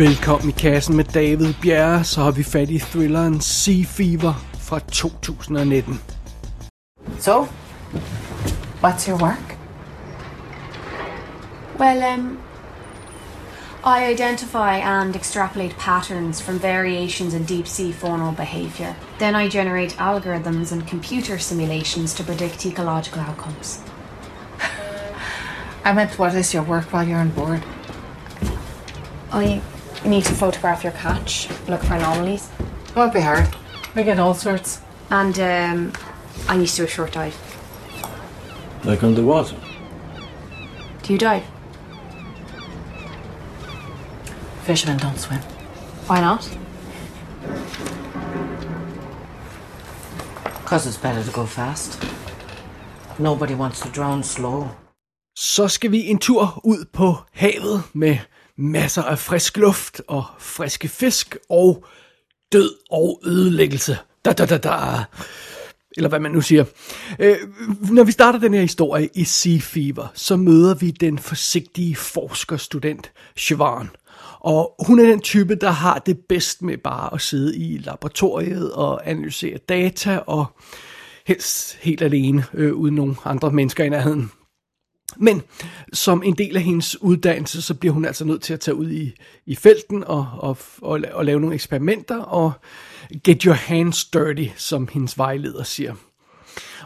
Velkommen i kassen med David Bjerre, så har vi fat i thrilleren Sea Fever fra 2019. So, what's your work? Well, um, I identify and extrapolate patterns from variations in deep sea faunal behaviour. Then I generate algorithms and computer simulations to predict ecological outcomes. I meant, what is your work while you're on board? I need to photograph your catch, look for anomalies, Won't be hard. We get all sorts. and um, I need to do a short dive. Like underwater. Do you dive? Fishermen don't swim. Why not? Because it's better to go fast. Nobody wants to drown slow. Så skal vi en tur ud på havet med masser af frisk luft og friske fisk og død og ødelæggelse. Da, da, da, da. Eller hvad man nu siger. Øh, når vi starter den her historie i Sea Fever, så møder vi den forsigtige forskerstudent Siobhan. Og hun er den type, der har det bedst med bare at sidde i laboratoriet og analysere data, og helst helt alene, øh, uden nogen andre mennesker i nærheden. Men som en del af hendes uddannelse, så bliver hun altså nødt til at tage ud i, i felten og, og, og, og lave nogle eksperimenter og get your hands dirty, som hendes vejleder siger.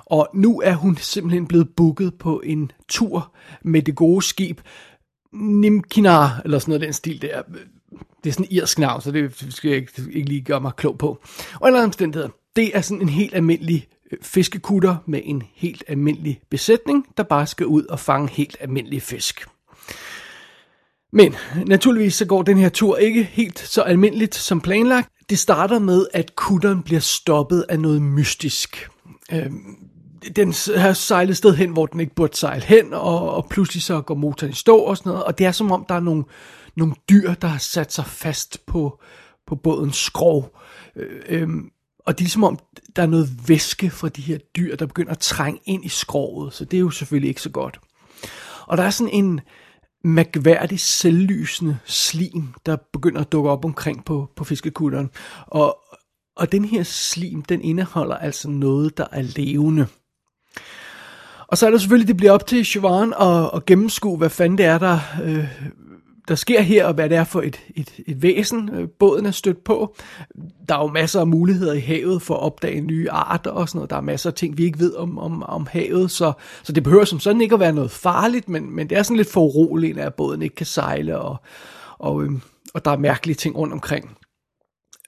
Og nu er hun simpelthen blevet booket på en tur med det gode skib Nimkinar, eller sådan noget den stil der. Det er sådan en irsk navn, så det skal jeg ikke, ikke lige gøre mig klog på. Og en anden omstændighed, det er sådan en helt almindelig Øh, fiskekutter med en helt almindelig besætning, der bare skal ud og fange helt almindelige fisk. Men naturligvis så går den her tur ikke helt så almindeligt som planlagt. Det starter med, at kutteren bliver stoppet af noget mystisk. Øhm, den har sejlet sted hen, hvor den ikke burde sejle hen, og, og pludselig så går motoren i stå og sådan noget. Og det er som om, der er nogle, nogle dyr, der har sat sig fast på, på bådens skrog. Øh, øhm, og det er som om, der er noget væske fra de her dyr, der begynder at trænge ind i skroget, Så det er jo selvfølgelig ikke så godt. Og der er sådan en mærkværdig selvlysende slim, der begynder at dukke op omkring på, på fiskekutteren. Og, og den her slim, den indeholder altså noget, der er levende. Og så er det selvfølgelig, det bliver op til Siobhan at, at gennemskue, hvad fanden det er, der, øh, der sker her, og hvad det er for et, et, et væsen, øh, båden er stødt på. Der er jo masser af muligheder i havet for at opdage nye arter og sådan noget. Der er masser af ting, vi ikke ved om, om, om havet, så, så det behøver som sådan ikke at være noget farligt, men, men det er sådan lidt foruroligende, at båden ikke kan sejle, og, og, øh, og der er mærkelige ting rundt omkring.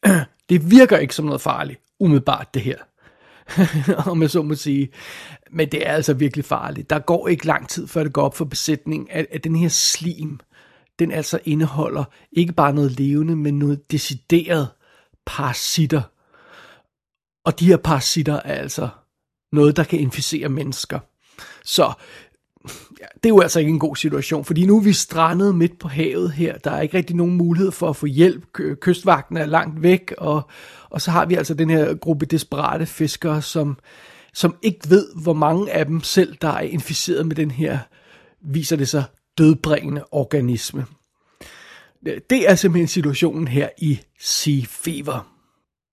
Det virker ikke som noget farligt, umiddelbart det her. om jeg så må sige. Men det er altså virkelig farligt. Der går ikke lang tid, før det går op for besætningen, at, at den her slim, den altså indeholder ikke bare noget levende, men noget decideret parasitter. Og de her parasitter er altså noget, der kan inficere mennesker. Så ja, det er jo altså ikke en god situation, fordi nu er vi strandet midt på havet her. Der er ikke rigtig nogen mulighed for at få hjælp. Kystvagten er langt væk, og, og så har vi altså den her gruppe desperate fiskere, som, som ikke ved, hvor mange af dem selv, der er inficeret med den her, viser det sig, dødbringende organisme. Det er simpelthen situationen her i Sea Fever.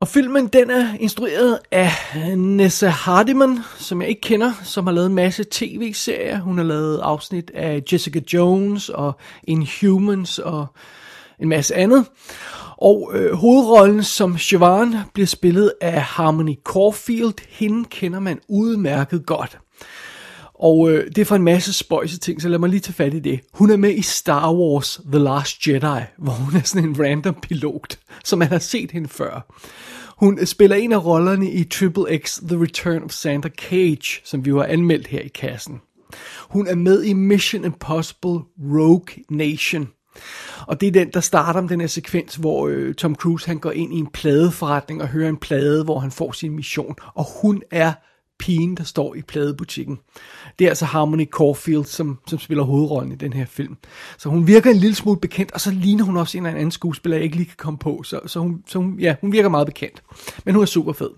Og filmen den er instrueret af Nessa Hardiman, som jeg ikke kender, som har lavet en masse tv-serier. Hun har lavet afsnit af Jessica Jones og Inhumans og en masse andet. Og øh, hovedrollen som Siobhan bliver spillet af Harmony Caulfield. Hende kender man udmærket godt. Og øh, det er for en masse spøjse ting, så lad mig lige tage fat i det. Hun er med i Star Wars The Last Jedi, hvor hun er sådan en random pilot, som man har set hende før. Hun spiller en af rollerne i Triple X The Return of Santa Cage, som vi jo har anmeldt her i kassen. Hun er med i Mission Impossible Rogue Nation. Og det er den, der starter med den her sekvens, hvor øh, Tom Cruise han går ind i en pladeforretning og hører en plade, hvor han får sin mission. Og hun er pigen, der står i pladebutikken. Det er altså Harmony Caulfield, som, som spiller hovedrollen i den her film. Så hun virker en lille smule bekendt, og så ligner hun også en eller anden skuespiller, jeg ikke lige kan komme på. Så, så, hun, så hun, ja, hun virker meget bekendt. Men hun er super fed.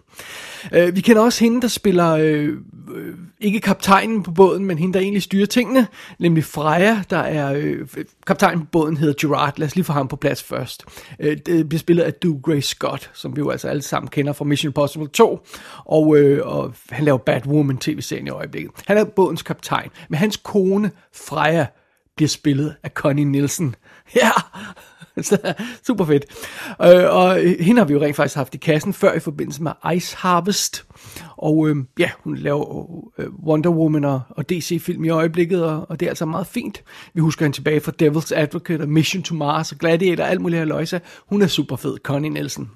Øh, vi kender også hende, der spiller, øh, øh, ikke kaptajnen på båden, men hende, der egentlig styrer tingene, nemlig Freja, der er, øh, kaptajnen på båden hedder Gerard, lad os lige få ham på plads først. Øh, det bliver spillet af Doug Gray Scott, som vi jo altså alle sammen kender fra Mission Impossible 2, og, øh, og han laver Batwoman tv-serien i øjeblikket. Han er bådens kaptajn, men hans kone, Freja, bliver spillet af Connie Nielsen. Ja, super fedt. Øh, og hende har vi jo rent faktisk haft i kassen før i forbindelse med Ice Harvest. Og øh, ja, hun laver øh, Wonder Woman og, og DC-film i øjeblikket, og, og det er altså meget fint. Vi husker hende tilbage fra Devil's Advocate og Mission to Mars og Gladiator og alt muligt her løjse. Hun er super fed, Connie Nielsen.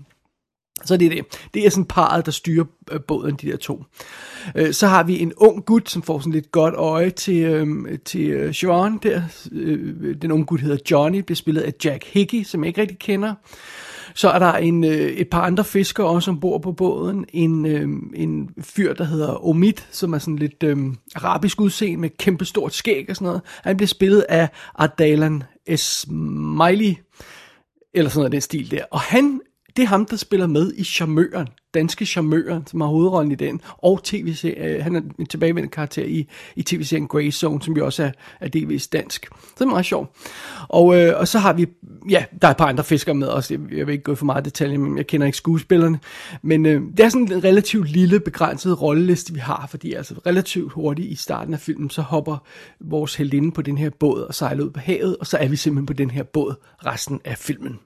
Så det er det. Det er sådan parret, der styrer øh, båden, de der to. Øh, så har vi en ung gut, som får sådan lidt godt øje til, øhm, øh, til Sean der. Øh, den unge gut hedder Johnny, bliver spillet af Jack Hickey, som jeg ikke rigtig kender. Så er der en, et par andre fiskere også ombord på båden. En, øhm, en fyr, der hedder Omid, som er sådan lidt øhm, arabisk udseende med kæmpe stort skæg og sådan noget. Han bliver spillet af Ardalan Esmaili, eller sådan noget den stil der. Og han det er ham, der spiller med i Charmøren, danske Charmøren, som har hovedrollen i den, og tv øh, han er en tilbagevendende karakter i, i tv-serien Grey Zone, som jo også er, er delvis dansk. Så det er meget sjovt. Og, øh, og så har vi, ja, der er et par andre fiskere med også, jeg, jeg vil ikke gå for meget detaljer, men jeg kender ikke skuespillerne, men øh, det er sådan en relativt lille, begrænset rolleliste, vi har, fordi altså relativt hurtigt i starten af filmen, så hopper vores heldinde på den her båd og sejler ud på havet, og så er vi simpelthen på den her båd resten af filmen.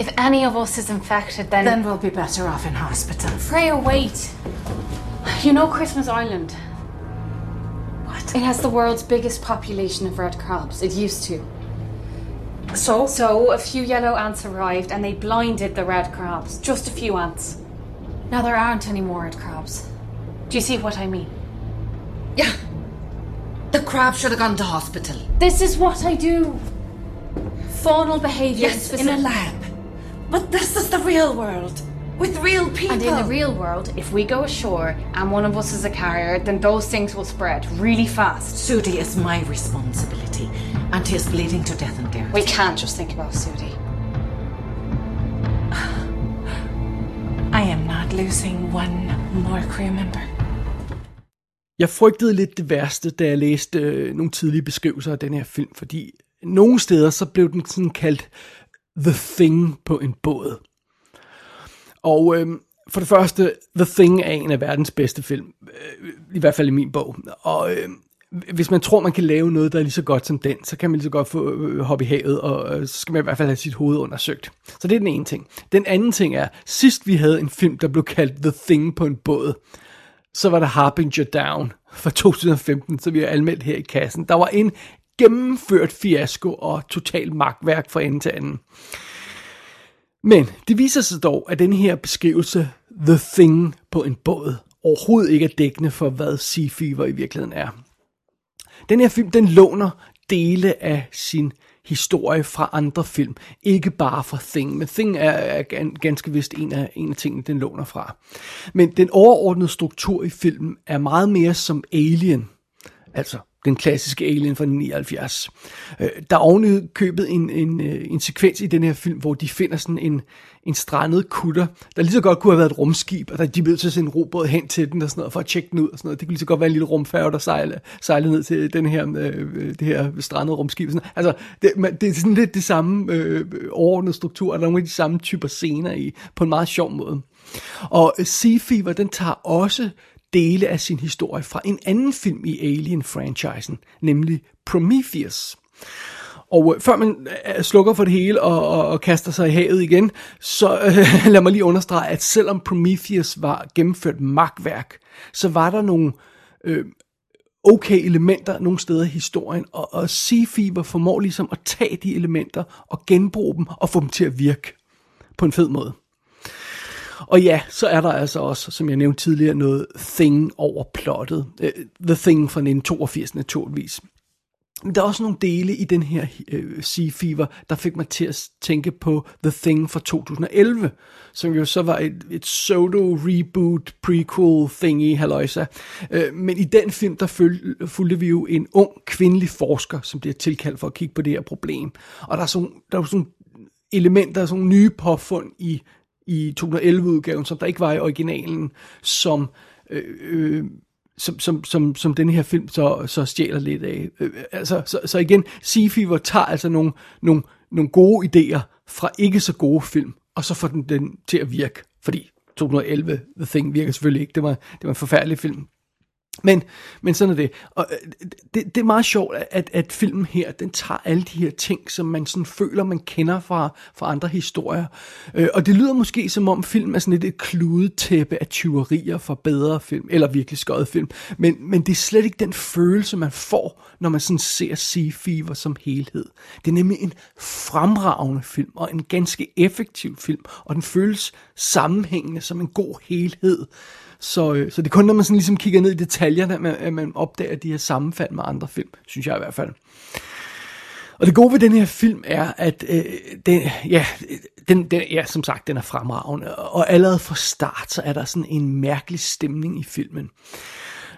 If any of us is infected, then. Then we'll be better off in hospital. Freya, wait. You know Christmas Island? What? It has the world's biggest population of red crabs. It used to. So? So, a few yellow ants arrived and they blinded the red crabs. Just a few ants. Now there aren't any more red crabs. Do you see what I mean? Yeah. The crab should have gone to hospital. This is what I do. Faunal behavior. Yes, in a lab. But this is the real world. With real people. And in the real world, if we go ashore and one of us is a carrier, then those things will spread really fast. Sudi is my responsibility. And he is bleeding to death in there. We can't just think about Sudi. I am not losing one more crew member. Jeg frygtede lidt det værste, da jeg læste øh, nogle tidlige beskrivelser af den her film, fordi nogle steder så blev den sådan kaldt The Thing på en båd. Og øh, for det første, The Thing er en af verdens bedste film, øh, i hvert fald i min bog. Og øh, hvis man tror, man kan lave noget, der er lige så godt som den, så kan man lige så godt få øh, hoppe i havet, og øh, så skal man i hvert fald have sit hoved undersøgt. Så det er den ene ting. Den anden ting er, sidst vi havde en film, der blev kaldt The Thing på en båd, så var der Harbinger Down fra 2015, som vi har anmeldt her i kassen. Der var en gennemført fiasko og total magtværk fra ende til anden. Men det viser sig dog, at den her beskrivelse, The Thing på en båd, overhovedet ikke er dækkende for, hvad Sea Fever i virkeligheden er. Den her film, den låner dele af sin historie fra andre film. Ikke bare fra Thing, men Thing er, er ganske vist en af, en af tingene, den låner fra. Men den overordnede struktur i filmen er meget mere som Alien. Altså den klassiske Alien fra 79. Øh, der er oven købet en, en, øh, en sekvens i den her film, hvor de finder sådan en, en strandet kutter, der lige så godt kunne have været et rumskib, og der de blev til at sende en robåd hen til den og sådan noget, for at tjekke den ud og sådan noget. Det kunne lige så godt være en lille rumfærge, der sejlede, sejlede ned til den her, øh, det her strandede rumskib. Sådan. Altså, det, det er sådan lidt det samme øh, overordnede struktur, og der er nogle af de samme typer scener i, på en meget sjov måde. Og øh, Sea Fever, den tager også dele af sin historie fra en anden film i Alien-franchisen, nemlig Prometheus. Og øh, før man øh, slukker for det hele og, og, og kaster sig i havet igen, så øh, lad mig lige understrege, at selvom Prometheus var gennemført magtværk, så var der nogle øh, okay elementer nogle steder i historien, og, og Sea Fever formår ligesom at tage de elementer og genbruge dem og få dem til at virke på en fed måde. Og ja, så er der altså også, som jeg nævnte tidligere, noget Thing over plottet. Øh, the Thing fra 1982 naturligvis. Men der er også nogle dele i den her øh, Sea Fever, der fik mig til at tænke på The Thing fra 2011, som jo så var et, et pseudo-reboot, prequel thingy, halløjsa. Øh, men i den film, der føl, fulgte vi jo en ung kvindelig forsker, som bliver tilkaldt for at kigge på det her problem. Og der er sådan, der er sådan elementer, sådan nye påfund i i 2011-udgaven, som der ikke var i originalen, som... Øh, øh, som, som, som, som den her film så, så stjæler lidt af. Øh, øh altså, så, så igen, Sea Fever tager altså nogle, nogle, nogle gode idéer fra ikke så gode film, og så får den den til at virke. Fordi 2011, The Thing virker selvfølgelig ikke. Det var, det var en forfærdelig film. Men, men sådan er det. Og øh, det, det er meget sjovt, at, at filmen her, den tager alle de her ting, som man sådan føler, man kender fra, fra andre historier. Øh, og det lyder måske som om film er sådan lidt et kludetæppe af tyverier for bedre film, eller virkelig skøjet film. Men, men det er slet ikke den følelse, man får, når man sådan ser Sea Fever som helhed. Det er nemlig en fremragende film, og en ganske effektiv film, og den føles sammenhængende som en god helhed. Så, øh, så det er kun, når man sådan ligesom kigger ned i detaljerne, at man, at man opdager de her sammenfald med andre film, synes jeg i hvert fald. Og det gode ved den her film er, at øh, den, ja, den, den, ja, som sagt, den er fremragende, og allerede fra start, så er der sådan en mærkelig stemning i filmen.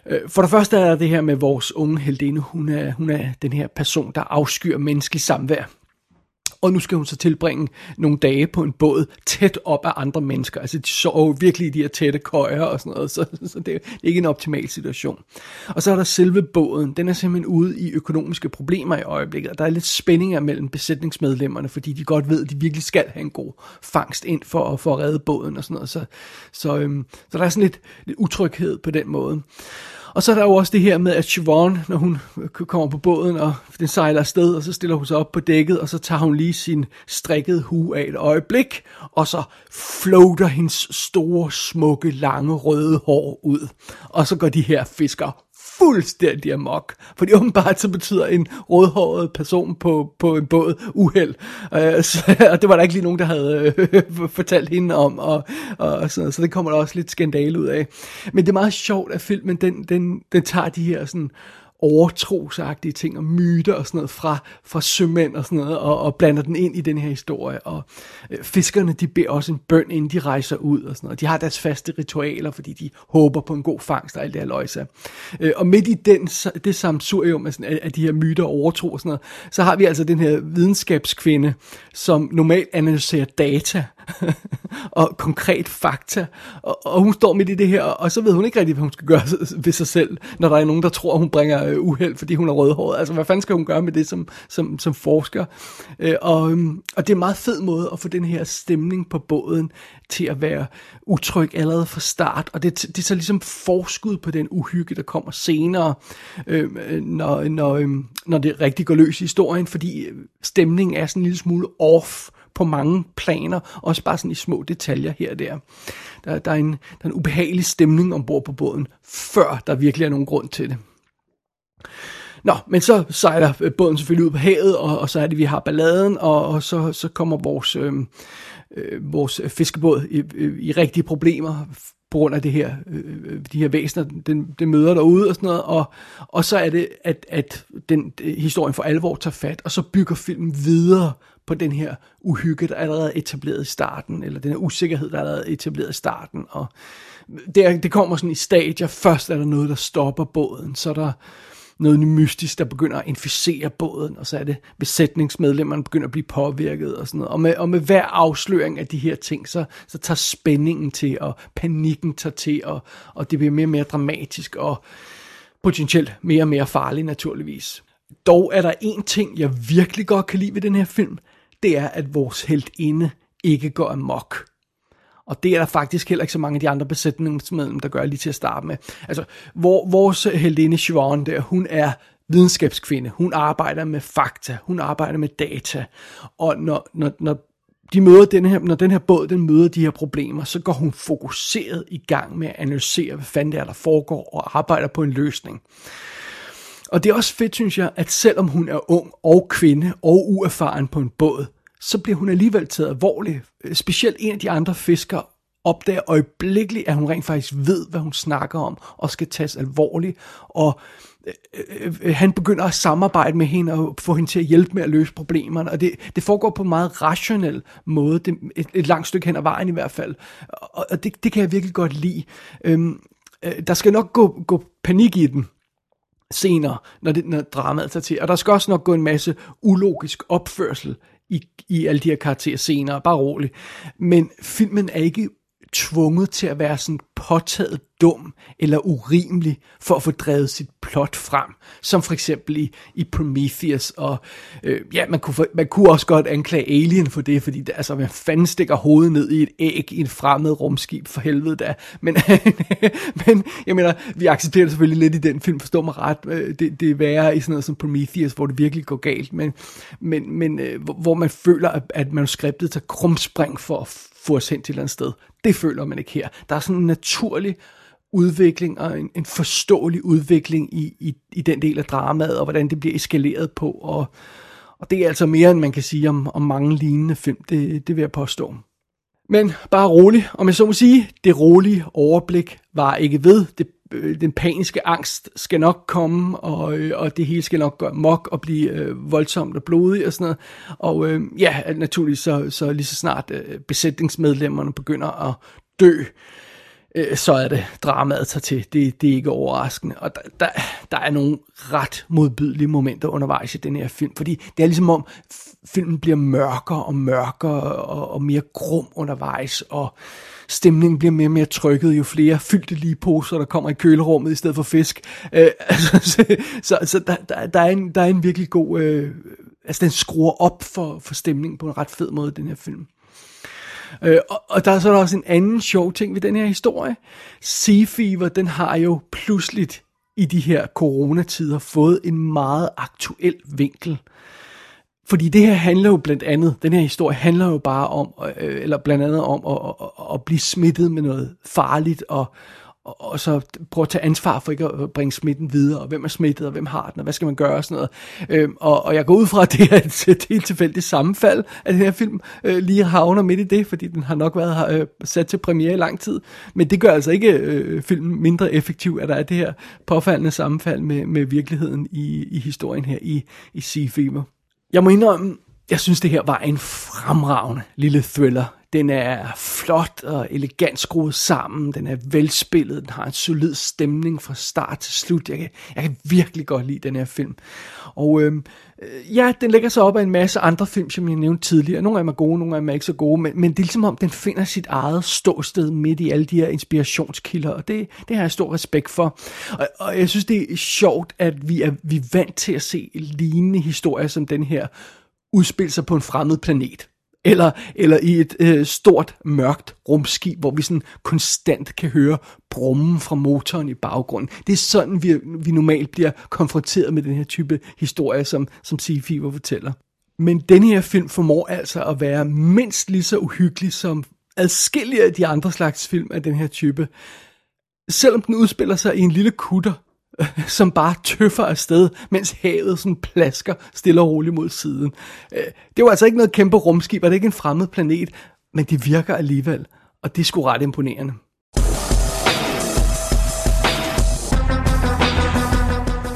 Øh, for det første er der det her med vores unge heldinde, hun er, hun er den her person, der afskyr menneskelig samvær og nu skal hun så tilbringe nogle dage på en båd tæt op af andre mennesker. Altså de sover virkelig i de her tætte køjer og sådan noget, så, så det er ikke en optimal situation. Og så er der selve båden, den er simpelthen ude i økonomiske problemer i øjeblikket, og der er lidt spændinger mellem besætningsmedlemmerne, fordi de godt ved, at de virkelig skal have en god fangst ind for at få redde båden og sådan noget. Så, så, øhm, så der er sådan lidt, lidt utryghed på den måde. Og så er der jo også det her med, at Siobhan, når hun kommer på båden, og den sejler afsted, og så stiller hun sig op på dækket, og så tager hun lige sin strikkede hue af et øjeblik, og så floater hendes store, smukke, lange, røde hår ud. Og så går de her fisker fuldstændig amok. Fordi åbenbart så betyder en rødhåret person på, på en båd uheld. Uh, så, og det var der ikke lige nogen, der havde øh, fortalt hende om. Og, og sådan noget. Så det kommer der også lidt skandale ud af. Men det er meget sjovt, at filmen den, den, den tager de her sådan overtrosagtige ting og myter og sådan noget fra, fra sømænd og sådan noget, og, og blander den ind i den her historie. Og øh, fiskerne, de beder også en bøn, inden de rejser ud og sådan noget. De har deres faste ritualer, fordi de håber på en god fangst og alt det her løjse. Øh, og midt i den, det samsurium af, sådan, af de her myter og overtro og sådan noget, så har vi altså den her videnskabskvinde, som normalt analyserer data og konkret fakta. Og, og hun står midt i det her, og så ved hun ikke rigtig, hvad hun skal gøre ved sig selv, når der er nogen, der tror, hun bringer øh, uheld, fordi hun er rødhåret. Altså, hvad fanden skal hun gøre med det som, som, som forsker? Øh, og, øhm, og det er en meget fed måde at få den her stemning på båden til at være utryg allerede fra start. Og det, det er så ligesom forskud på den uhygge, der kommer senere, øh, når, når, øh, når det rigtig går løs i historien, fordi stemningen er sådan en lille smule off på mange planer, også bare sådan i små detaljer her og der. Der, der, er, en, der er en ubehagelig stemning ombord på båden, før der virkelig er nogen grund til det. Nå, men så sejler øh, båden selvfølgelig ud på havet, og, og så er det, vi har balladen, og, og så, så kommer vores, øh, øh, vores fiskebåd i, øh, i rigtige problemer på grund af det her, øh, øh de her væsener, den, den møder derude og sådan noget, og, og så er det, at, at den historien for alvor tager fat, og så bygger filmen videre på den her uhygge, der allerede etableret i starten, eller den her usikkerhed, der er allerede etableret i starten, og det, det kommer sådan i stadier, først er der noget, der stopper båden, så er der noget mystisk, der begynder at inficere båden, og så er det besætningsmedlemmerne begynder at blive påvirket og sådan noget. Og med, og med hver afsløring af de her ting, så, så tager spændingen til, og panikken tager til, og, og det bliver mere og mere dramatisk, og potentielt mere og mere farligt naturligvis. Dog er der en ting, jeg virkelig godt kan lide ved den her film, det er, at vores heltinde ikke går amok. Og det er der faktisk heller ikke så mange af de andre besætningsmedlemmer, der gør lige til at starte med. Altså, hvor, vores heldinde Siobhan der, hun er videnskabskvinde. Hun arbejder med fakta. Hun arbejder med data. Og når, når, når de møder den her, når den her båd den møder de her problemer, så går hun fokuseret i gang med at analysere, hvad fanden det er, der foregår, og arbejder på en løsning. Og det er også fedt, synes jeg, at selvom hun er ung og kvinde og uerfaren på en båd, så bliver hun alligevel taget alvorligt. Øh, specielt en af de andre fiskere opdager øjeblikkeligt, at hun rent faktisk ved, hvad hun snakker om, og skal tages alvorligt. Og øh, øh, øh, han begynder at samarbejde med hende og få hende til at hjælpe med at løse problemerne. Og det, det foregår på en meget rationel måde, det, et, et langt stykke hen ad vejen i hvert fald. Og, og det, det kan jeg virkelig godt lide. Øhm, øh, der skal nok gå, gå panik i den senere, når, det, når dramaet tager til. Og der skal også nok gå en masse ulogisk opførsel i, i alle de her karakterer senere, bare roligt. Men filmen er ikke tvunget til at være sådan påtaget dum eller urimelig for at få drevet sit plot frem, som for eksempel i, i Prometheus, og øh, ja, man kunne, for, man kunne også godt anklage Alien for det, fordi det, altså, man fanden stikker hovedet ned i et æg i en fremmed rumskib, for helvede da, men, men jeg mener, vi accepterer det selvfølgelig lidt i den film, forstår mig ret, øh, det, det er værre i sådan noget som Prometheus, hvor det virkelig går galt, men, men, men øh, hvor man føler, at, at manuskriptet tager krumspring for at få os hen til et eller andet sted. Det føler man ikke her. Der er sådan en naturlig udvikling og en, en forståelig udvikling i, i, i den del af dramaet, og hvordan det bliver eskaleret på, og, og det er altså mere, end man kan sige om, om mange lignende film, det, det vil jeg påstå. Men bare rolig, om jeg så må sige, det rolige overblik var ikke ved. Det, øh, den paniske angst skal nok komme, og, øh, og det hele skal nok gå mok og blive øh, voldsomt og blodigt og sådan noget. Og øh, ja, naturligvis så, så lige så snart øh, besætningsmedlemmerne begynder at dø, øh, Øh, så er det dramaet tager til. Det, det er ikke overraskende. Og der, der, der er nogle ret modbydelige momenter undervejs i den her film, fordi det er ligesom om filmen bliver mørkere og mørkere og, og mere grum undervejs, og stemningen bliver mere og mere trykket, jo flere fyldte lige poser, der kommer i kølerummet i stedet for fisk. Øh, altså, så så, så der, der, der, er en, der er en virkelig god... Øh, altså den skruer op for, for stemningen på en ret fed måde, den her film. Øh, og, og der er så også en anden sjov ting ved den her historie. Sea Fever, den har jo pludseligt i de her coronatider fået en meget aktuel vinkel. Fordi det her handler jo blandt andet, den her historie handler jo bare om, øh, eller blandt andet om at, at, at blive smittet med noget farligt, og, og, og så prøve at tage ansvar for ikke at bringe smitten videre, og hvem er smittet, og hvem har den, og hvad skal man gøre, og sådan noget. Øhm, og, og jeg går ud fra, at det er et, et helt tilfældigt sammenfald, at den her film øh, lige havner midt i det, fordi den har nok været øh, sat til premiere i lang tid. Men det gør altså ikke øh, filmen mindre effektiv, at der er det her påfaldende sammenfald med, med virkeligheden i, i historien her i, i Sea Fever. Jeg må indrømme, jeg synes det her var en fremragende lille thriller. Den er flot og elegant skruet sammen, den er velspillet, den har en solid stemning fra start til slut. Jeg kan, jeg kan virkelig godt lide den her film. Og øhm, øh, ja, den lægger sig op af en masse andre film, som jeg nævnte tidligere. Nogle af dem er gode, nogle af dem er ikke så gode, men, men det er ligesom om, den finder sit eget ståsted midt i alle de her inspirationskilder, og det, det har jeg stor respekt for. Og, og jeg synes, det er sjovt, at vi er, vi er vant til at se lignende historier som den her udspille sig på en fremmed planet. Eller, eller i et øh, stort, mørkt rumskib, hvor vi sådan konstant kan høre brummen fra motoren i baggrunden. Det er sådan, vi, vi normalt bliver konfronteret med den her type historie, som, som Sea Fever fortæller. Men den her film formår altså at være mindst lige så uhyggelig som adskillige af de andre slags film af den her type. Selvom den udspiller sig i en lille kutter, som bare tøffer afsted, mens havet sådan plasker stille og roligt mod siden. Øh, det var altså ikke noget kæmpe rumskib, og det er ikke en fremmed planet, men det virker alligevel, og det er sgu ret imponerende.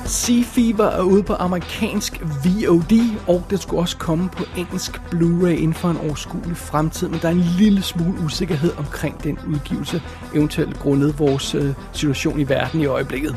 Sea Fever er ude på amerikansk VOD, og det skulle også komme på engelsk Blu-ray inden for en overskuelig fremtid, men der er en lille smule usikkerhed omkring den udgivelse, eventuelt grundet vores øh, situation i verden i øjeblikket.